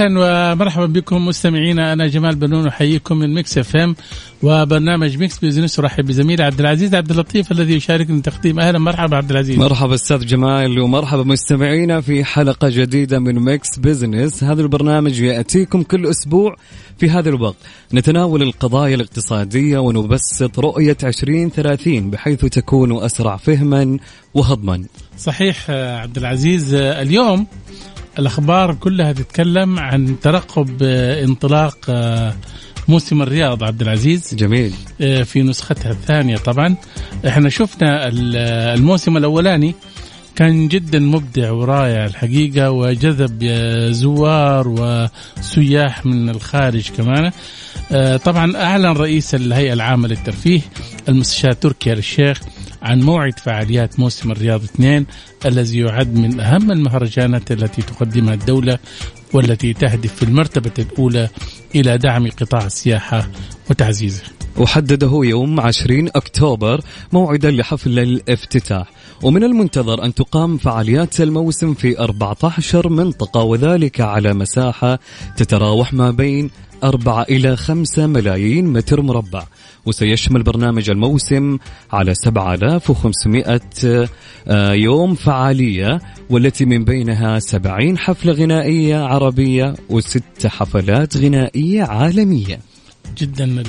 أهلا ومرحبا بكم مستمعينا. أنا جمال بنون أحييكم من Mix FM وبرنامج Mix Business. أرحب بزميلي عبد العزيز عبد اللطيف الذي يشاركني تقديم. أهلا مرحبا عبد العزيز. مرحبا أستاذ جمال ومرحبا مستمعينا في حلقة جديدة من Mix Business. هذا البرنامج يأتيكم كل أسبوع في هذا الوقت. نتناول القضايا الاقتصادية ونبسط رؤية 2030 بحيث تكون أسرع فهما وهضما. صحيح عبد العزيز اليوم الأخبار كلها تتكلم عن ترقب آه، انطلاق آه، موسم الرياض عبد العزيز. جميل. آه، في نسختها الثانية طبعا. إحنا شفنا الموسم الأولاني كان جدا مبدع ورائع الحقيقة وجذب زوار وسياح من الخارج كمان. طبعا أعلن رئيس الهيئة العامة للترفيه المستشار تركي الشيخ عن موعد فعاليات موسم الرياض اثنين الذي يعد من أهم المهرجانات التي تقدمها الدولة والتي تهدف في المرتبة الأولى إلى دعم قطاع السياحة وتعزيزه. وحدده يوم 20 أكتوبر موعدا لحفل الافتتاح. ومن المنتظر أن تقام فعاليات الموسم في 14 منطقة وذلك على مساحة تتراوح ما بين 4 إلى 5 ملايين متر مربع. وسيشمل برنامج الموسم على 7500 آه، يوم فعالية والتي من بينها 70 حفلة غنائية عربية وست حفلات غنائية عالمية. جدا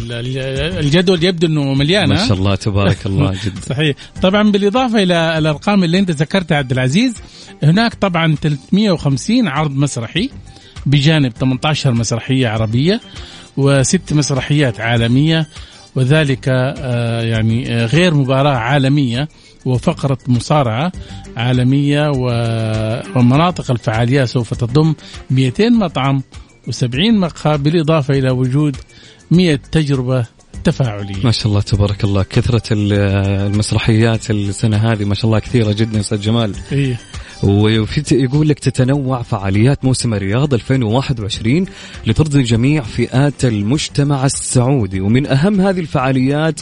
الجدول يبدو إنه مليان ما شاء الله تبارك الله جدا. صحيح. طبعا بالإضافة إلى الأرقام اللي أنت ذكرتها عبد العزيز هناك طبعا 350 عرض مسرحي بجانب 18 مسرحية عربية وست مسرحيات عالمية وذلك آه، يعني آه، غير مباراة عالمية وفقرة مصارعة عالمية ومناطق الفعاليات سوف تضم 200 مطعم و70 مقهى بالإضافة إلى وجود 100 تجربة تفاعلية. ما شاء الله تبارك الله. كثرة المسرحيات السنة هذه ما شاء الله كثيرة جدا أستاذ جمال. إيه وفي يقول لك تتنوع فعاليات موسم الرياض 2021 لترضي جميع فئات المجتمع السعودي. ومن أهم هذه الفعاليات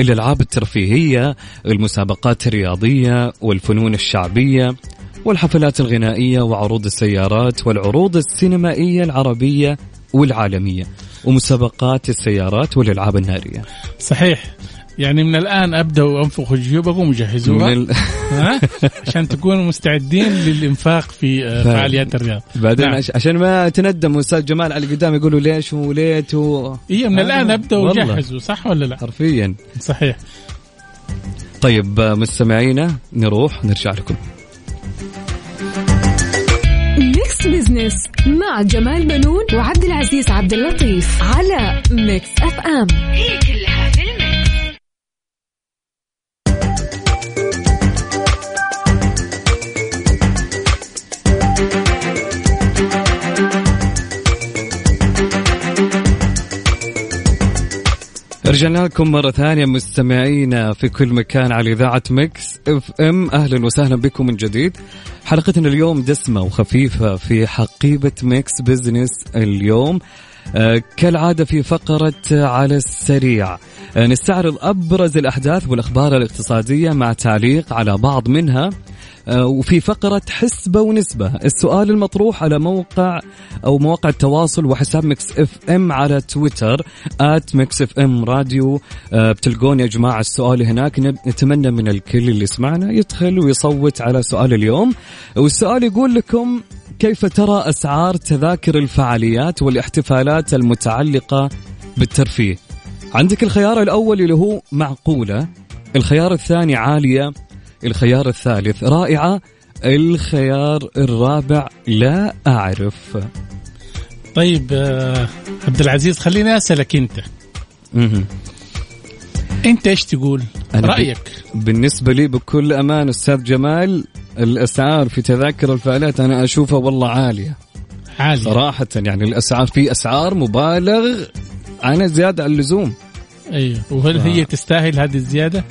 الألعاب الترفيهية المسابقات الرياضية والفنون الشعبية والحفلات الغنائية وعروض السيارات والعروض السينمائية العربية والعالمية. ومسابقات السيارات والألعاب النارية. صحيح. يعني من الآن أبدأوا أنفخوا جيوبكم وجهزوها ال... ها؟ عشان تكونوا مستعدين للإنفاق في آه، فعاليات الرياض. بعدين نعم. عشان ما تندموا أستاذ جمال على قدام يقولوا ليش وليت و... اي من الآن أبدأوا جهزوا صح ولا لا؟ حرفيا. صحيح. طيب آه، مستمعينا نروح نرجع لكم. Business مع جمال بنون وعبد العزيز عبد اللطيف على Mix FM هي كلها رجعنا لكم مرة ثانية مستمعينا في كل مكان على إذاعة Mix FM. أهلا وسهلا بكم من جديد. حلقتنا اليوم دسمة وخفيفة في حقيبة Mix Business اليوم. آه كالعادة في فقرة على السريع. آه نستعرض أبرز الأحداث والأخبار الاقتصادية مع تعليق على بعض منها. وفي فقرة حسبة ونسبة. السؤال المطروح على موقع أو مواقع التواصل وحساب Mix FM على تويتر at Mix FM Radio. آه، بتلقون يا جماعة السؤال هناك. نتمنى من الكل اللي يسمعنا يدخل ويصوت على سؤال اليوم. والسؤال يقول لكم كيف ترى أسعار تذاكر الفعاليات والاحتفالات المتعلقة بالترفيه؟ عندك الخيار الأول اللي هو معقولة الخيار الثاني عالية الخيار الثالث. رائعة. الخيار الرابع. لا أعرف. طيب آه عبد العزيز خليني أسألك أنت. أنت إيش تقول؟ أنا رأيك. بالنسبة لي بكل أمان أستاذ جمال الأسعار في تذاكر الفعاليات أنا أشوفها والله عالية. عالية. صراحة يعني الأسعار في أسعار مبالغ عنها زيادة عن اللزوم. أيوه. وهل هي تستاهل هذه الزيادة؟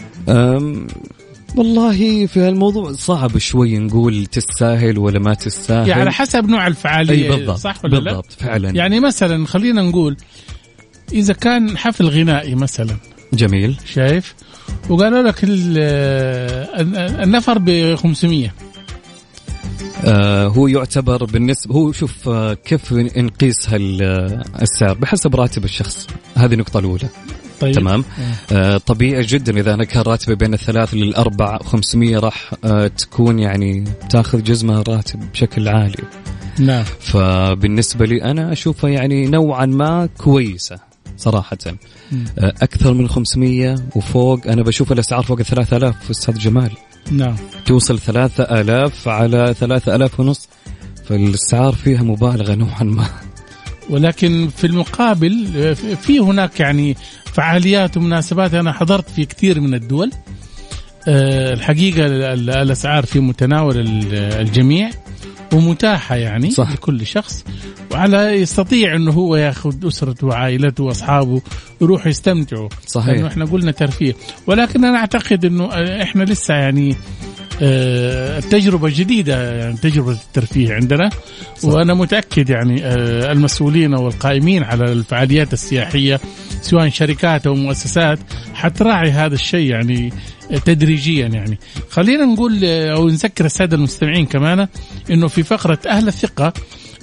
والله في هالموضوع صعب شوي نقول تستاهل ولا ما تستاهل. يعني على حسب نوع الفعالية أي بالضبط صح ولا بالضبط لا؟ فعلا. يعني مثلا خلينا نقول إذا كان حفل غنائي مثلا جميل. شايف؟ وقالوا لك النفر ب 500 آه هو يعتبر بالنسبة هو شوف آه كيف نقيس السعر؟ بحسب راتب الشخص. هذه النقطة الأولى. طيب. تمام. آه. طبيعي جدا إذا أنا كان راتبي بين الثلاث للاربع 500 راح آه تكون يعني تاخذ جزء من الراتب بشكل عالي. نعم. فبالنسبة لي أنا اشوفها يعني نوعا ما كويسة صراحة. آه أكثر من 500 وفوق أنا بشوف الأسعار فوق ال 3000 أستاذ جمال. نعم. توصل 3000 على 3000 ونص فالأسعار فيها مبالغة نوعا ما. ولكن في المقابل في هناك يعني فعاليات ومناسبات أنا حضرت في كثير من الدول. آه، الحقيقة الأسعار في متناول الجميع ومتاحة يعني صح. لكل شخص وعلى يستطيع إنه هو ياخذ أسرته وعائلته وأصحابه يروحوا يستمتعوا. صحيح. لأنه إحنا قلنا ترفيه. ولكن أنا أعتقد إنه إحنا لسه يعني التجربة جديدة يعني تجربة الترفيه عندنا صح. وأنا متأكد يعني آه، المسؤولين والقائمين على الفعاليات السياحية سواء شركات أو مؤسسات حتراعي هذا الشيء يعني تدريجيا يعني خلينا نقول آه، أو نذكر السادة المستمعين كمان أنه في فقرة أهل الثقة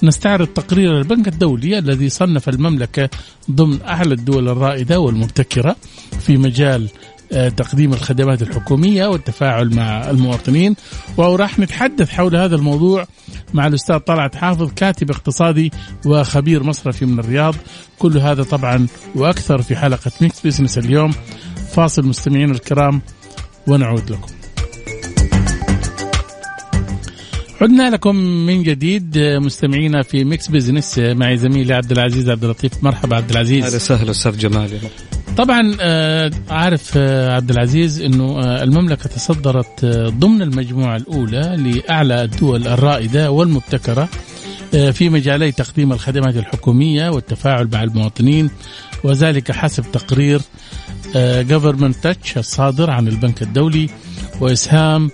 نستعرض تقرير البنك الدولي الذي صنف المملكة ضمن أعلى الدول الرائدة والمبتكرة في مجال آه، تقديم الخدمات الحكومية والتفاعل مع المواطنين. وراح نتحدث حول هذا الموضوع مع الأستاذ طلعت حافظ كاتب اقتصادي وخبير مصرفي من الرياض. كل هذا طبعا وأكثر في حلقة Mix Business اليوم. فاصل مستمعين الكرام ونعود لكم. عدنا لكم من جديد مستمعينا في Mix Business معي زميلي عبد العزيز عبد اللطيف. مرحبا عبد العزيز. أهلا وسهلا أستاذ جمال. طبعا آه، عارف آه، عبد العزيز إنه آه، المملكة تصدرت ضمن المجموعة الأولى لأعلى الدول الرائدة والمبتكرة في مجالي تقديم الخدمات الحكومية والتفاعل مع المواطنين وذلك حسب تقرير جفرمنت تاتش الصادر عن البنك الدولي وإسهام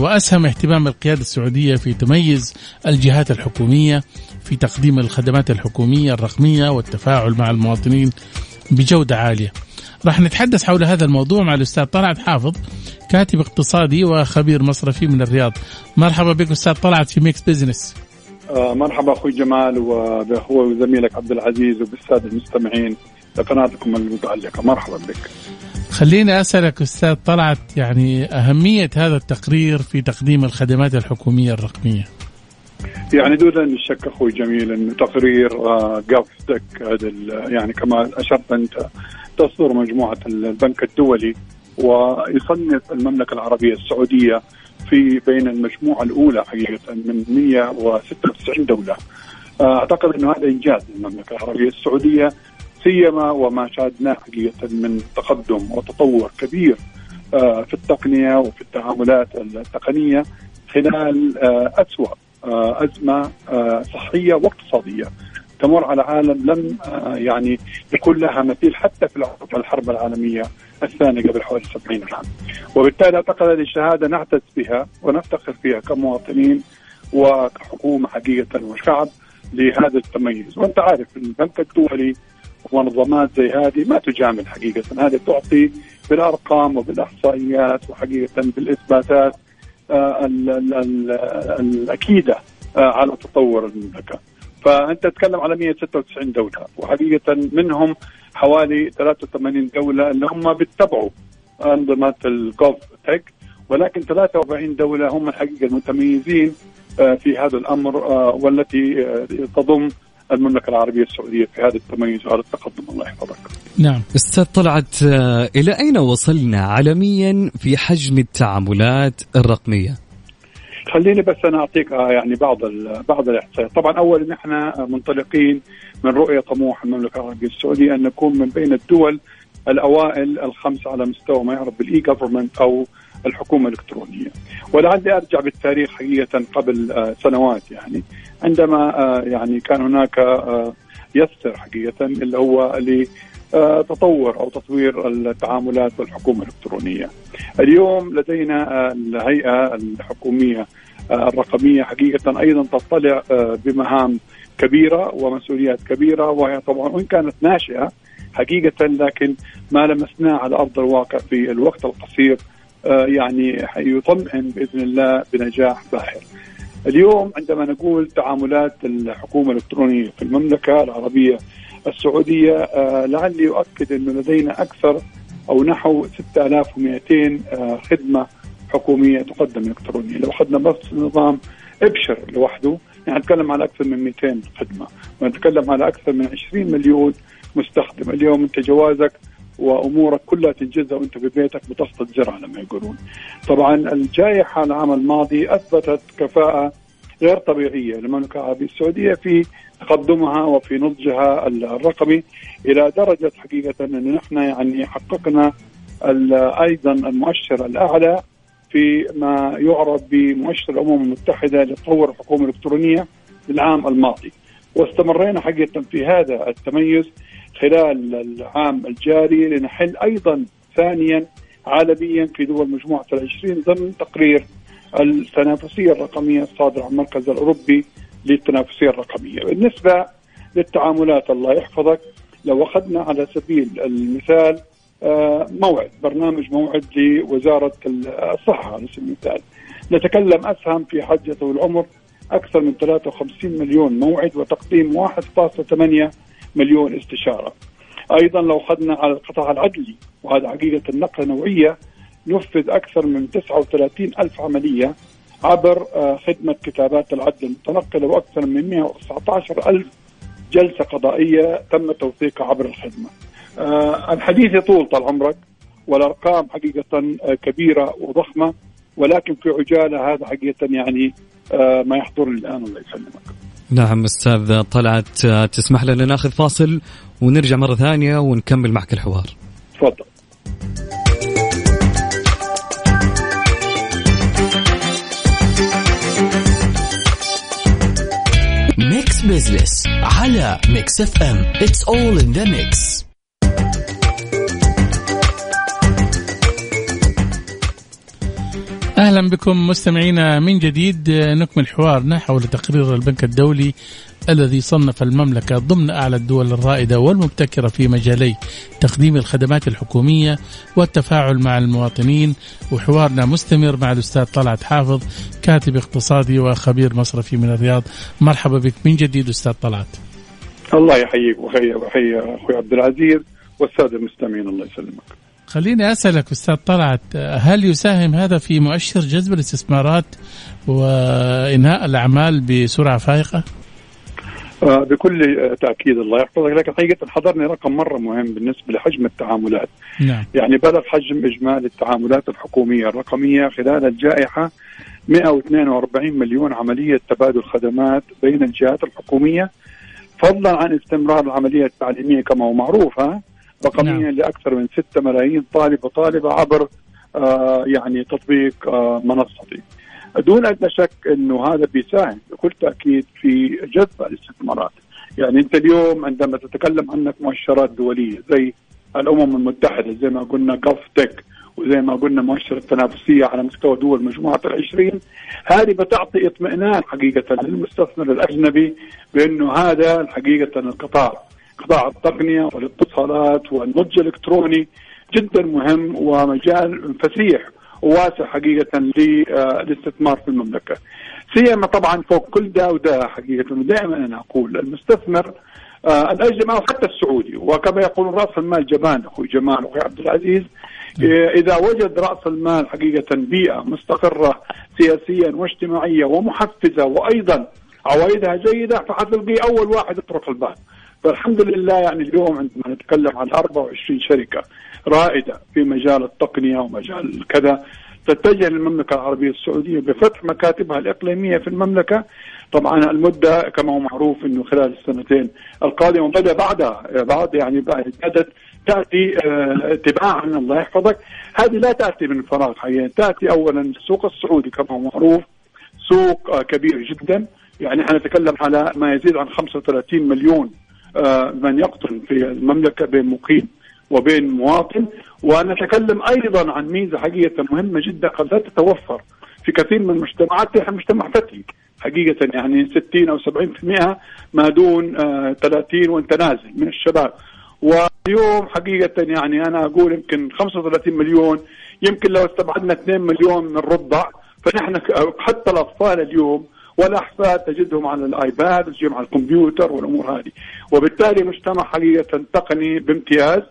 وأسهم اهتمام القيادة السعودية في تميز الجهات الحكومية في تقديم الخدمات الحكومية الرقمية والتفاعل مع المواطنين. بجودة عالية. راح نتحدث حول هذا الموضوع مع الأستاذ طلعت حافظ كاتب اقتصادي وخبير مصرفي من الرياض. مرحبا بك أستاذ طلعت في Mix Business آه مرحبا أخوي جمال وبأخوي وزميلك عبد العزيز وبالسادة المستمعين لقناتكم المتألقة. مرحبا بك. خليني أسألك أستاذ طلعت يعني أهمية هذا التقرير في تقديم الخدمات الحكومية الرقمية. يعني دون الشك أخوي جمال انه تقرير آه، هذا يعني كما أشرت أنت تصدر مجموعة البنك الدولي ويصنف المملكة العربية السعودية في بين المجموعة الأولى حقيقة من 196 دولة. آه، أعتقد انه هذا إنجاز للمملكة العربية السعودية سيما وما شاهدناه حقيقة من تقدم وتطور كبير آه، في التقنية وفي التعاملات التقنية خلال أسوأ آه، أزمة آه، صحية واقتصادية تمر على عالم لم آه، يعني يكون لها مثيل حتى في الحرب العالمية الثانية قبل حوالي 70 عام. وبالتالي أعتقد هذه الشهادة نعتز بها ونفتخر فيها كمواطنين وكحكومة حقيقة وشعب لهذا التميز، وأنت عارف البنك الدولي ومنظمات زي هذه ما تجامل حقيقة، هذه تعطي بالأرقام وبالإحصائيات وحقيقة بالإثباتات آه، الأكيدة آه، على تطور المملكة. فأنت تتكلم على 196 دولة وحقيقة منهم حوالي 83 دولة اللي هم بيتبعوا أنظمة الجوف تك ولكن 43 دولة هم الحقيقة المتميزين آه، في هذا الأمر والتي تضم المملكة العربية السعودية في هذا التميز وهذا التقدم الله يحفظك. نعم. أستاذ طلعت آه، إلى أين وصلنا عالميا في حجم التعاملات الرقمية؟ خليني بس أنا أعطيك آه، يعني بعض بعض الإحصائيات، طبعا اول نحن منطلقين من رؤية طموح المملكة العربية السعودية أن نكون من بين الدول الأوائل الخمس على مستوى ما يعرف بالاي جفرمنت أو الحكومة الإلكترونية. ولعلي أرجع بالتاريخ حقيقة قبل آه، سنوات يعني. عندما آه، يعني كان هناك آه، يسر حقيقة اللي هو لتطور أو تطوير التعاملات والحكومة الإلكترونية. اليوم لدينا الهيئة الحكومية الرقمية حقيقة أيضا تطلع بمهام كبيرة ومسؤوليات كبيرة. وهي طبعا وإن كانت ناشئة حقيقة لكن ما لمسناه على أرض الواقع في الوقت القصير يعني يطمئن بإذن الله بنجاح باهر. اليوم عندما نقول تعاملات الحكومة الإلكترونية في المملكة العربية السعودية آه لعلي اؤكد إنه لدينا أكثر أو نحو 6200 آه خدمة حكومية تقدم الكترونيا، لو أخذنا بس نظام إبشر لوحده يعني نتكلم على أكثر من 200 خدمة، ونتكلم على أكثر من 20 مليون مستخدم، اليوم أنت جوازك وأمورك كلها تنجزها وأنت في بيتك بتسطة زرع لما يقولون. طبعا الجائحة العام الماضي أثبتت كفاءة غير طبيعية للمملكة العربية السعودية في تقدمها وفي نضجها الرقمي إلى درجة حقيقة ان نحن يعني حققنا أيضا المؤشر الأعلى في ما يعرف بمؤشر الأمم المتحدة لتطور الحكومة الإلكترونية للعام الماضي واستمرينا حقيقة في هذا التميز خلال العام الجاري لنحل أيضا ثانيا عالميا في دول مجموعة العشرين ضمن تقرير التنافسية الرقمية الصادر عن المركز الأوروبي للتنافسية الرقمية. بالنسبة للتعاملات الله يحفظك لو أخذنا على سبيل المثال آه، موعد برنامج موعد لوزارة الصحة على سبيل المثال نتكلم أسهم في حجه العمر أكثر من 53 مليون موعد وتقديم 1.8 مليون استشارة. أيضا لو اخذنا على القطاع العدلي وهذا حقيقه النقلة نوعيه نفذ أكثر من 39 ألف عملية عبر آه، خدمة كتابات العدل المتنقلة وأكثر من 119 ألف جلسة قضائية تم توثيقها عبر الخدمة. آه، الحديث يطول طال عمرك والأرقام حقيقة آه، كبيرة وضخمة ولكن في عجالة هذا حقيقة يعني ما يحضرني الآن الله يسلمك. نعم أستاذ طلعت تسمح لنا ناخذ فاصل ونرجع مرة ثانية ونكمل معك الحوار. تفضل. Mix Business على Mix FM it's all in the mix أهلا بكم مستمعينا من جديد. نكمل حوارنا حول تقرير البنك الدولي الذي صنف المملكة ضمن أعلى الدول الرائدة والمبتكرة في مجالي تقديم الخدمات الحكومية والتفاعل مع المواطنين. وحوارنا مستمر مع الأستاذ طلعت حافظ كاتب اقتصادي وخبير مصرفي من الرياض. مرحبا بك من جديد أستاذ طلعت. الله يحييك ويحيي ويحيي أخوي عبد العزيز والسادة المستمعين الله يسلمك. خليني أسألك أستاذ طلعت هل يساهم هذا في مؤشر جذب الاستثمارات وإنهاء الأعمال بسرعة فائقة؟ آه، بكل تأكيد الله يحفظك لكن حقيقة حضرني رقم مرة مهم بالنسبة لحجم التعاملات نعم. يعني بلغ حجم إجمالي التعاملات الحكومية الرقمية خلال الجائحة 142 مليون عملية تبادل خدمات بين الجهات الحكومية فضلا عن استمرار العملية التعليمية كما هو معروف رقميا نعم. لأكثر من 6 ملايين طالب وطالبة عبر آه يعني تطبيق آه منصتي. دون ادنى شك إنه هذا بيساهم بكل تأكيد في جذب الاستثمارات. يعني أنت اليوم عندما تتكلم عنك مؤشرات دولية زي الأمم المتحدة زي ما قلنا جلف تك وزي ما قلنا مؤشر التنافسية على مستوى دول مجموعة العشرين هذه بتعطي اطمئنان حقيقة للمستثمر الأجنبي بأنه هذا حقيقة القطاع قطاع التقنية والاتصالات والنضج الإلكتروني جدا مهم ومجال فسيح وواسع حقيقة للاستثمار في المملكة. سيما طبعا فوق كل ده وده حقيقة دائما أنا أقول المستثمر آه الاجنبي أو حتى السعودي وكما يقول رأس المال جبان أخوي جمال أخوي عبد العزيز إذا وجد رأس المال حقيقة بيئة مستقرة سياسيا واجتماعيا ومحفزة وأيضا عوائدها جيدة فحتلقيه أول واحد يطرق الباب. فالحمد لله يعني اليوم عندما نتكلم عن 24 شركة رائدة في مجال التقنية ومجال كذا تتجه للمملكة العربية السعودية بفتح مكاتبها الإقليمية في المملكة. طبعا المدة كما هو معروف إنه خلال السنتين القادمة وبدا بعدها بعد يعني بعد بدات تأتي آه، تباعا الله يحفظك. هذه لا تأتي من فراغ حقيقة تأتي اولا السوق السعودي كما هو معروف سوق آه، كبير جدا. يعني إحنا نتكلم على ما يزيد عن 35 مليون من يقطن في المملكة بين مقيم وبين مواطن. ونتكلم أيضا عن ميزة حقيقة مهمة جدا قد لا تتوفر في كثير من المجتمعات إحنا مجتمع فتري حقيقة يعني 60 أو 70% ما دون 30 آه، وانت نازل من الشباب. واليوم حقيقة يعني أنا أقول يمكن 35 مليون يمكن لو استبعدنا 2 مليون من الرضع فنحن حتى الأطفال اليوم والأحفاد تجدهم على الآيباد تجدهم على الكمبيوتر والأمور هذه. وبالتالي مجتمع حقيقة تقني بامتياز.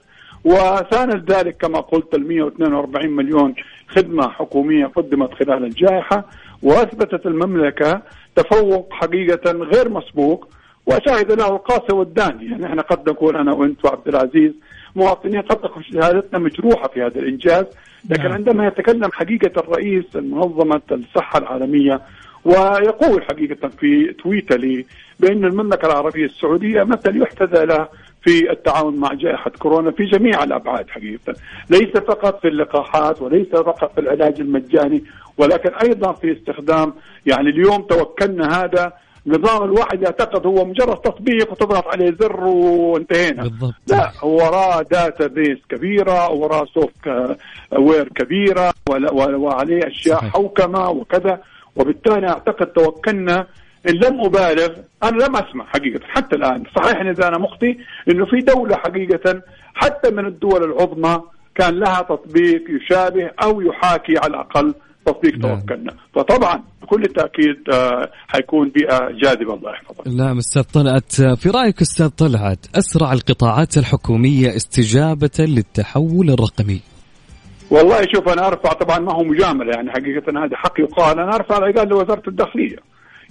وساند ذلك كما قلت ال 142 مليون خدمة حكومية قدمت خلال الجائحة وأثبتت المملكة تفوق حقيقة غير مسبوق. وشاهد له القاسي والداني يعني إحنا قد نكون أنا وأنت وعبد العزيز مواطنين قد تكون شهادتنا مجروحة في هذا الإنجاز. لكن نعم. عندما يتكلم حقيقة الرئيس منظمه الصحة العالمية ويقول حقيقة في تويتر بأن المملكة العربية السعودية مثل يحتذى له في التعاون مع جائحة كورونا في جميع الأبعاد حقيقة ليس فقط في اللقاحات وليس فقط في العلاج المجاني ولكن أيضا في استخدام يعني اليوم توكلنا هذا نظام الواحد يعتقد هو مجرد تطبيق وتضغط عليه زر وانتهينا بالضبط. لا وراه database كبيرة وراه software كبيره وعليه أشياء صحيح. حوكمة وكذا وبالتالي أعتقد توكلنا إن لم أبالغ أنا لم أسمع حقيقة حتى الآن. صحيح اذا أنا مخطي إنه في دولة حقيقة حتى من الدول العظمى كان لها تطبيق يشابه أو يحاكي على الأقل تطبيق نعم. توكلنا. فطبعا بكل تأكيد آه حيكون بيئة جاذبة الله يحفظك. نعم أستاذ طلعت. في رأيك أستاذ طلعت أسرع القطاعات الحكومية استجابة للتحول الرقمي. والله شوف أنا أرفع طبعا ما هو مجامله يعني حقيقة هذا حق يقال. أنا ارفع العقال لوزارة الداخلية.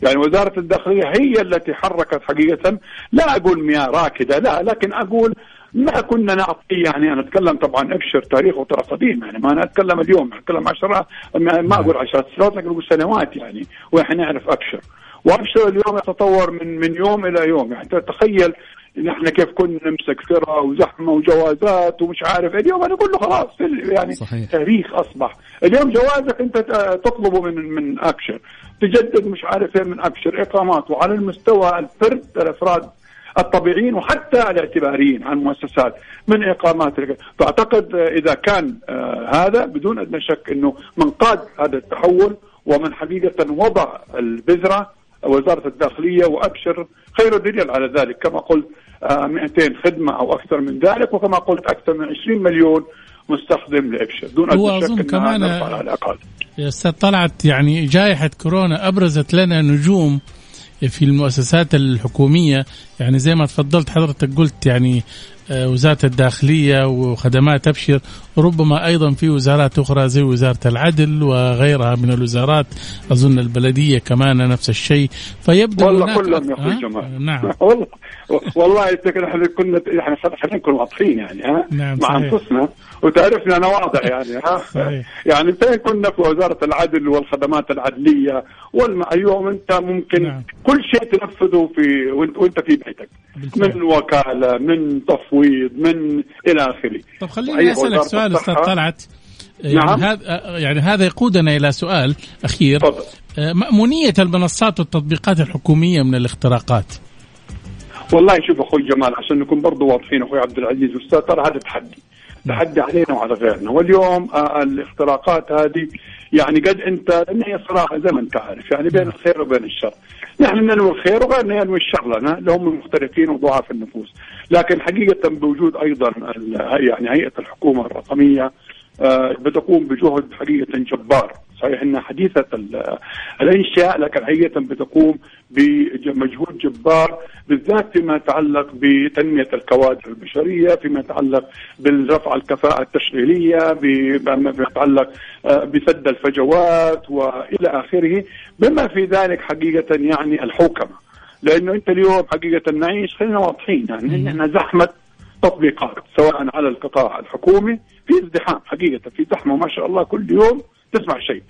يعني وزارة الداخلية هي التي حركت حقيقة. لا أقول مياه راكدة لا لكن أقول ما كنا نعطي يعني أنا أتكلم طبعا أبشر تاريخه ترى قديم يعني ما أنا أتكلم اليوم أتكلم عشرة ما أقول عشرات سنوات لكن أقول سنوات يعني وإحنا نعرف أبشر. وأبشر اليوم يتطور من من يوم إلى يوم. يعني تخيل نحن كيف كنا نمسك فرة وزحمة وجوازات ومش عارف. اليوم أنا أقول له خلاص يعني صحيح. تاريخ أصبح. اليوم جوازك أنت تطلبه من من أبشر. تجدد مش عارف إيه من أبشر. إقامات وعلى المستوى الفرد الأفراد الطبيعيين وحتى الاعتباريين عن مؤسسات من إقامات فأعتقد إذا كان آه هذا بدون أدنى شك إنه من قاد هذا التحول ومن حقيقة وضع البذرة وزارة الداخلية وأبشر خير دليل على ذلك. كما قلت 200 خدمة أو أكثر من ذلك وكما قلت أكثر من 20 مليون مستخدم لإبشر. دون ادنى شك كمان على الأقل. طلعت يعني جائحة كورونا أبرزت لنا نجوم في المؤسسات الحكومية. يعني زي ما تفضلت حضرتك قلت يعني وزارة الداخلية وخدمات ابشر ربما أيضا في وزارات أخرى زي وزارة العدل وغيرها من الوزارات أظن البلدية كمان نفس الشيء. فيبدو والله كلهم يا أخوي جمال نعم. والله والله إحنا كنا يعني خلينا نكون واضحين يعني ها؟ نعم مع أنفسنا. وتعرفني أنا واضح يعني ها؟ يعني فين كنا في وزارة العدل والخدمات العدلية واليوم إنت ممكن نعم. كل شيء تنفذه في وإنت في بيتك. بالفعل. من وكالة من تفويض من إلى آخره طب خليني أسألك سؤال أستاذ طلعت يعني نعم. هذا يعني هذا يقودنا إلى سؤال أخير طبعا. آه، مأمونية المنصات والتطبيقات الحكومية من الاختراقات والله شوف أخوي جمال عشان نكون برضه واضحين أخوي عبد العزيز أستاذ ترى هذا تحدي تحدي علينا وعلى غيرنا. واليوم آه، الاختراقات هذه يعني قد أنت لأن هي صراحة زي ما انت عارف يعني بين الخير وبين الشر. نحن ننوي الخير وغيرنا ينوي الشر لنا اللي هم المختلفين وضعاف النفوس. لكن حقيقة بوجود أيضا يعني هيئة الحكومة الرقمية آه، بتقوم بجهد حقيقة جبار. صحيح انها حديثة الأنشاء لكن حقيقه بتقوم بمجهود جبار بالذات فيما يتعلق بتنمية الكوادر البشرية، فيما يتعلق بالرفع الكفاءة التشغيلية، بما يتعلق آه، بسد الفجوات وإلى آخره، بما في ذلك حقيقة يعني الحوكمة. لأنه أنت اليوم حقيقة نعيش خلينا واضحين يعني إحنا زحمة تطبيقات سواء على القطاع الحكومي في ازدحام حقيقة في زحمة ما شاء الله كل يوم. تسمع شيء.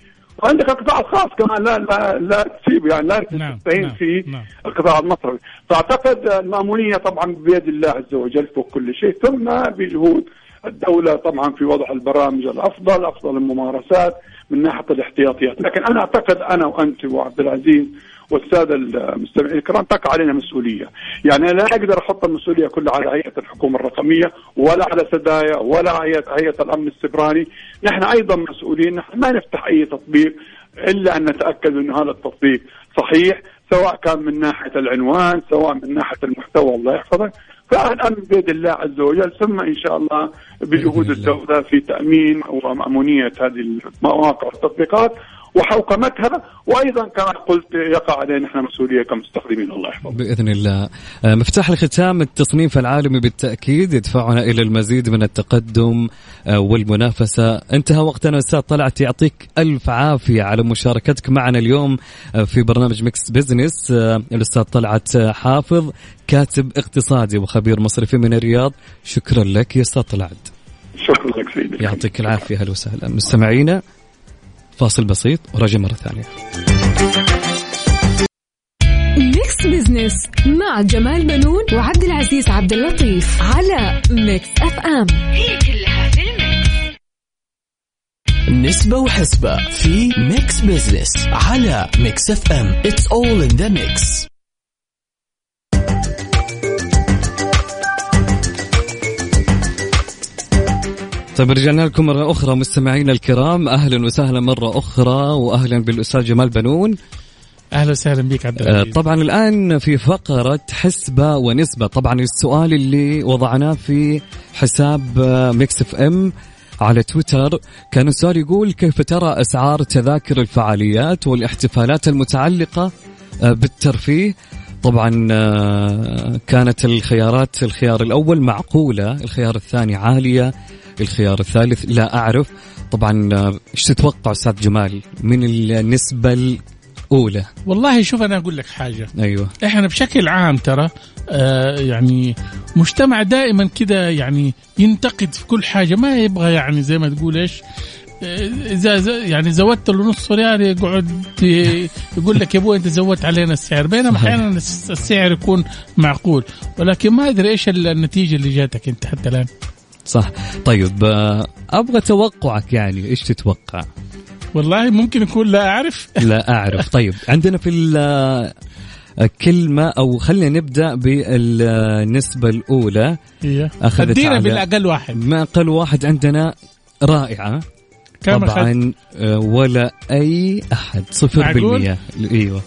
وعندك القطاع الخاص كمان لا لا لا تسيب يعني لا نعم تستهين نعم في نعم. القطاع المصرفي فأعتقد المأمونية طبعا بيد الله عز وجل فوق كل شيء. ثم بجهود الدولة طبعا في وضع البرامج الأفضل أفضل الممارسات من ناحية الاحتياطيات. لكن أنا أعتقد أنا وأنت وعبد العزيز والسادة المستمعين الكرام تقع علينا مسؤولية، يعني لا أقدر أحط المسؤولية كلها على هيئة الحكومة الرقمية ولا على سدايا ولا هيئه هيئة الأمن السبراني، نحن أيضا مسؤولين نحن ما نفتح أي تطبيق إلا أن نتأكد انه هذا التطبيق صحيح سواء كان من ناحية العنوان سواء من ناحية المحتوى الله يحفظك فالامر بيد الله عز وجل ثم إن شاء الله بجهود الدولة في تأمين ومأمونية هذه المواقع والتطبيقات. وحوكمتها وأيضا كما قلت يقع علينا نحن مسؤوليه كمستخدمين الله يحفظك. بإذن الله. آه، مفتاح الختام التصنيف العالمي بالتأكيد يدفعنا إلى المزيد من التقدم آه، والمنافسة. انتهى وقتنا أستاذ طلعت يعطيك ألف عافية على مشاركتك معنا اليوم آه، في برنامج Mix Business الأستاذ طلعت حافظ كاتب اقتصادي وخبير مصرفي من الرياض. شكرا لك يا أستاذ طلعت. شكرا لك سيدي. يعطيك العافية أهلا وسهلا مستمعينا فاصل بسيط وراجع مرة ثانية. Mix Business مع جمال بنون وعبد العزيز عبد اللطيف على Mix FM هي كلها في ال mix. نسبة وحسبة في Mix Business على Mix FM it's all in the mix طيب رجعنا لكم مرة أخرى مستمعينا الكرام. أهلا وسهلا مرة أخرى وأهلا بالأستاذ جمال بنون. أهلا وسهلا بك عبد العزيز. آه، طبعا الآن في فقرة حسبة ونسبة. طبعا السؤال اللي وضعناه في حساب آه، Mix FM على تويتر كان السؤال يقول كيف ترى أسعار تذاكر الفعاليات والاحتفالات المتعلقة آه، بالترفيه؟ طبعا كانت الخيارات الخيار الأول معقولة الخيار الثاني عالية الخيار الثالث. لا أعرف طبعا إيش تتوقع أستاذ جمال؟ من النسبة الأولى؟ والله شوف أنا أقول لك حاجة. أيوة. إحنا بشكل عام ترى آه يعني مجتمع دائما كده يعني ينتقد في كل حاجة. ما يبغى يعني زي ما تقول إيش إذا يعني زودت له نص ريال يقعد يقول لك يا أبوي أنت زودت علينا السعر. بينما أحيانا السعر يكون معقول. ولكن ما أدري إيش النتيجة اللي جاتك أنت حتى الآن. صح. طيب آه، أبغى توقعك يعني إيش تتوقع؟ والله ممكن يكون لا أعرف. لا أعرف. طيب عندنا في آه، كلمة أو خلينا نبدأ بالنسبة الأولى. هي. أخذت أدينا بالأقل واحد. ما أقل واحد عندنا رائعة. كم طبعا آه، ولا أي أحد. صفر بالمية. أيوة.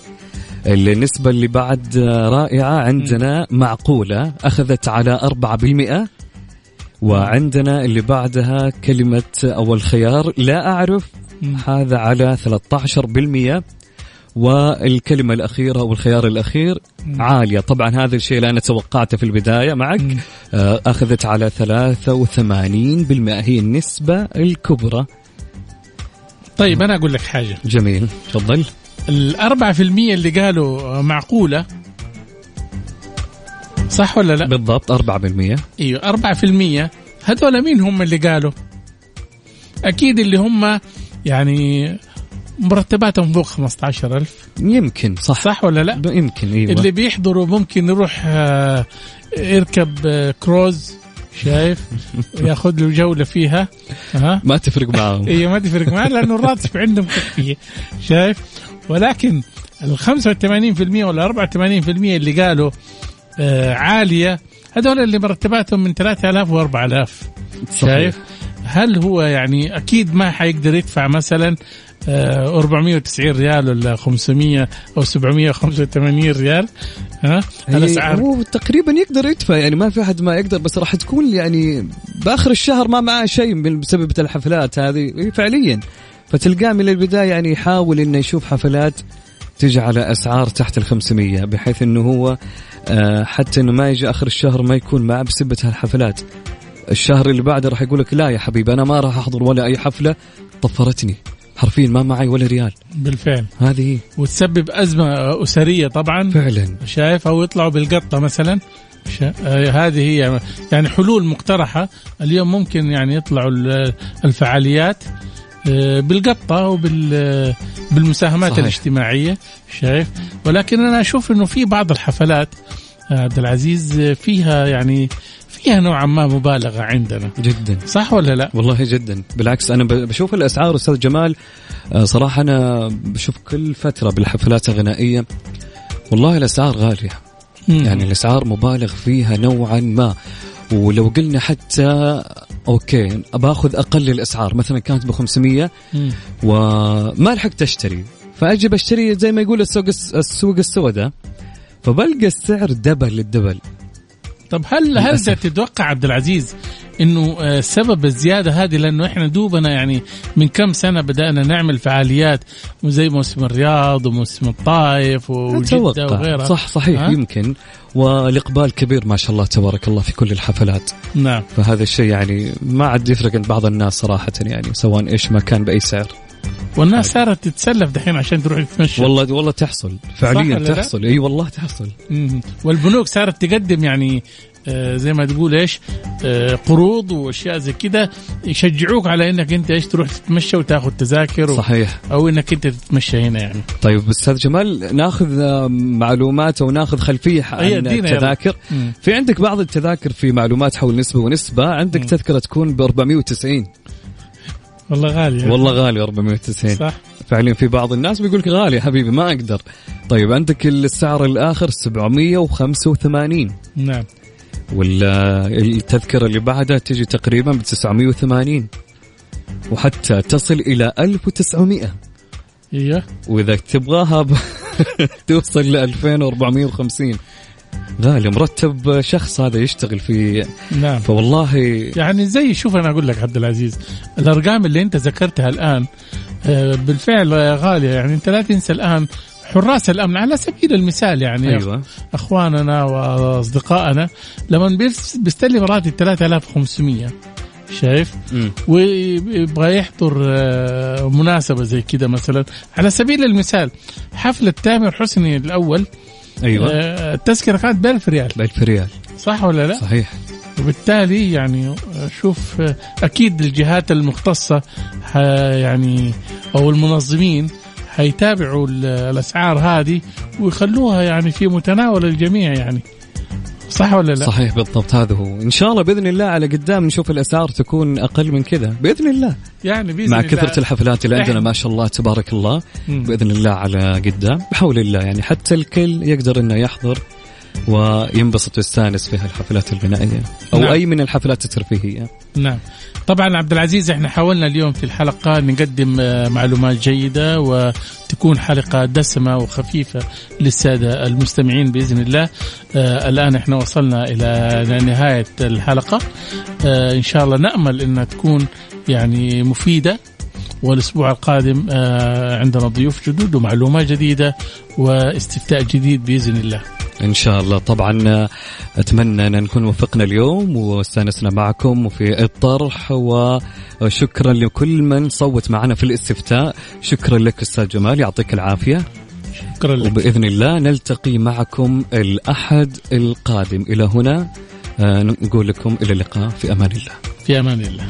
النسبة اللي بعد رائعة عندنا معقولة. أخذت على أربعة بالمئة. وعندنا اللي بعدها كلمة أو الخيار لا أعرف. هذا على 13% والكلمة الأخيرة أو الخيار الأخير عالية. طبعا هذا الشيء اللي أنا توقعته في البداية معك. آه، أخذت على 83% هي النسبة الكبرى. طيب أنا أقول لك حاجة. جميل. تفضل. الأربعة في المية اللي قالوا معقولة صح ولا لا؟ بالضبط 4% أيوه 4% هذول مين هم اللي قالوا؟ أكيد اللي هم يعني مرتباتهم فوق 15000 يمكن صح. صح ولا لا؟ يمكن أيوه. اللي بيحضروا ممكن يروح آه، يركب آه، كروز شايف؟ ياخذ له جولة فيها. ها؟ ما تفرق معاهم. أيوه ما تفرق معاه لأنه الراتب عندهم كفية شايف؟ ولكن ال 85% ولا 84% اللي قالوا آه عالية. هذول اللي مرتباتهم من 3000 و 4000 شايف؟ هل هو يعني أكيد ما حيقدر يدفع مثلا 490 آه، ريال ولا 500 أو 785 ريال؟ ها؟ الاسعار هو تقريبا يقدر يدفع. يعني ما في أحد ما يقدر بس راح تكون يعني بآخر الشهر ما معاه شيء بسبب الحفلات هذه فعليا. فتلقاه من البداية يعني يحاول إنه يشوف حفلات تجعل أسعار تحت ال 500 بحيث إنه هو آه، حتى إنه ما يجي آخر الشهر ما يكون معه بسبة هالحفلات. الشهر اللي بعده راح يقول لك لا يا حبيبي أنا ما راح أحضر ولا أي حفلة. طفرتني. حرفيا ما معي ولا ريال. بالفعل. هذه وتسبب أزمة أسرية طبعا. فعلا. شايف أو يطلعوا بالقطة مثلا. آه، هذه هي. يعني حلول مقترحة. اليوم ممكن يعني يطلعوا الفعاليات. آه، بالقطة وبال بالمساهمات صحيح. الاجتماعية شايف ولكن أنا أشوف إنه في بعض الحفلات عبد العزيز فيها يعني فيها نوعا ما مبالغة عندنا جدا صح ولا لا؟ والله جدا بالعكس أنا بشوف الأسعار أستاذ جمال آه، صراحة أنا بشوف كل فترة بالحفلات الغنائية والله الأسعار غالية مم. يعني الأسعار مبالغ فيها نوعا ما ولو قلنا حتى okay. باخذ أقل الإسعار. مثلا كانت ب 500 وما لحقت أشتري. فأجي بشتري زي ما يقول السوق السوق السوداء. فبلقى السعر double لل double طب هل هل تتوقع عبد العزيز إنه آه، سبب الزيادة هذه لأنه إحنا دوبنا يعني من كم سنة بدأنا نعمل فعاليات زي موسم الرياض وموسم الطائف وجدة. وغيرها. صح صحيح؟ يمكن. والإقبال كبير ما شاء الله تبارك الله في كل الحفلات. نعم. فهذا الشيء يعني ما عاد يفرق عند بعض الناس صراحة يعني سواء إيش ما كان بأي سعر. والناس صارت تتسلف دحين عشان تروح تتمشى. والله والله تحصل. فعليا؟ تحصل. أي والله تحصل. والبنوك صارت تقدم يعني زي ما تقول إيش آه، قروض وأشياء زي كده يشجعوك على إنك أنت إيش تروح تتمشى وتاخذ تذاكر و... صحيح. أو إنك أنت تتمشى هنا يعني. طيب أستاذ جمال ناخذ آه، معلومات أو ناخذ خلفية عن. التذاكر. في عندك بعض التذاكر في معلومات حول نسبة ونسبة عندك مم. تذكرة تكون ب 490 والله غالي يعني. والله غالي 490 صح. فعليا في بعض الناس بيقول لك غالي حبيبي ما أقدر. طيب عندك السعر الآخر 785 نعم. والتذكره اللي بعدها تجي تقريبا ب 980 وحتى تصل إلى 1900 أيوه وإذا تبغاها ب... توصل ل 2450 غالي مرتب شخص هذا يشتغل في نعم. فوالله يعني زي شوف أنا أقول لك عبد العزيز الأرقام اللي أنت ذكرتها الآن آه، بالفعل غاليه يعني أنت لا تنسى الآن حراس الأمن. على سبيل المثال يعني أيوه. أخواننا وأصدقائنا لما بيستلم راتب 3500 شايف؟ مم. ويبغى يحضر آه، مناسبة زي كده مثلا. على سبيل المثال حفلة تامر حسني الأول أيوه. آه، التذكره كانت ب 1000 ريال. ب 1000 ريال. صح ولا لا؟ صحيح. وبالتالي يعني شوف أكيد الجهات المختصة يعني أو المنظمين حيتابعوا ال- الأسعار هذه ويخلوها يعني في متناول الجميع يعني. صح ولا لا؟ صحيح بالضبط هذا هو. إن شاء الله بإذن الله على قدام نشوف الأسعار تكون أقل من كذا. بإذن الله. يعني بإذن مع الله. كثرة الحفلات اللي عندنا ما شاء الله تبارك الله. بإذن الله على قدام. بحول الله يعني حتى الكل يقدر إنه يحضر. وينبسط ويستانس في الحفلات الغنائيه أو نعم. أي من الحفلات الترفيهية. نعم. طبعا عبد العزيز إحنا حاولنا اليوم في الحلقة نقدم آه، معلومات جيدة وتكون حلقة دسمة وخفيفة للسادة المستمعين بإذن الله. آه الآن إحنا وصلنا إلى نهاية الحلقة. آه إن شاء الله نأمل إنها تكون يعني مفيدة. والأسبوع القادم آه عندنا ضيوف جدد ومعلومات جديدة واستفتاء جديد بإذن الله. إن شاء الله. طبعا أتمنى أن نكون وفقنا اليوم واستأنسنا معكم وفي الطرح وشكرا لكل من صوت معنا في الاستفتاء. شكرا لك أستاذ جمال يعطيك العافية. شكرا لك. وبإذن الله نلتقي معكم الأحد القادم. إلى هنا آه، نقول لكم إلى اللقاء. في أمان الله. في أمان الله.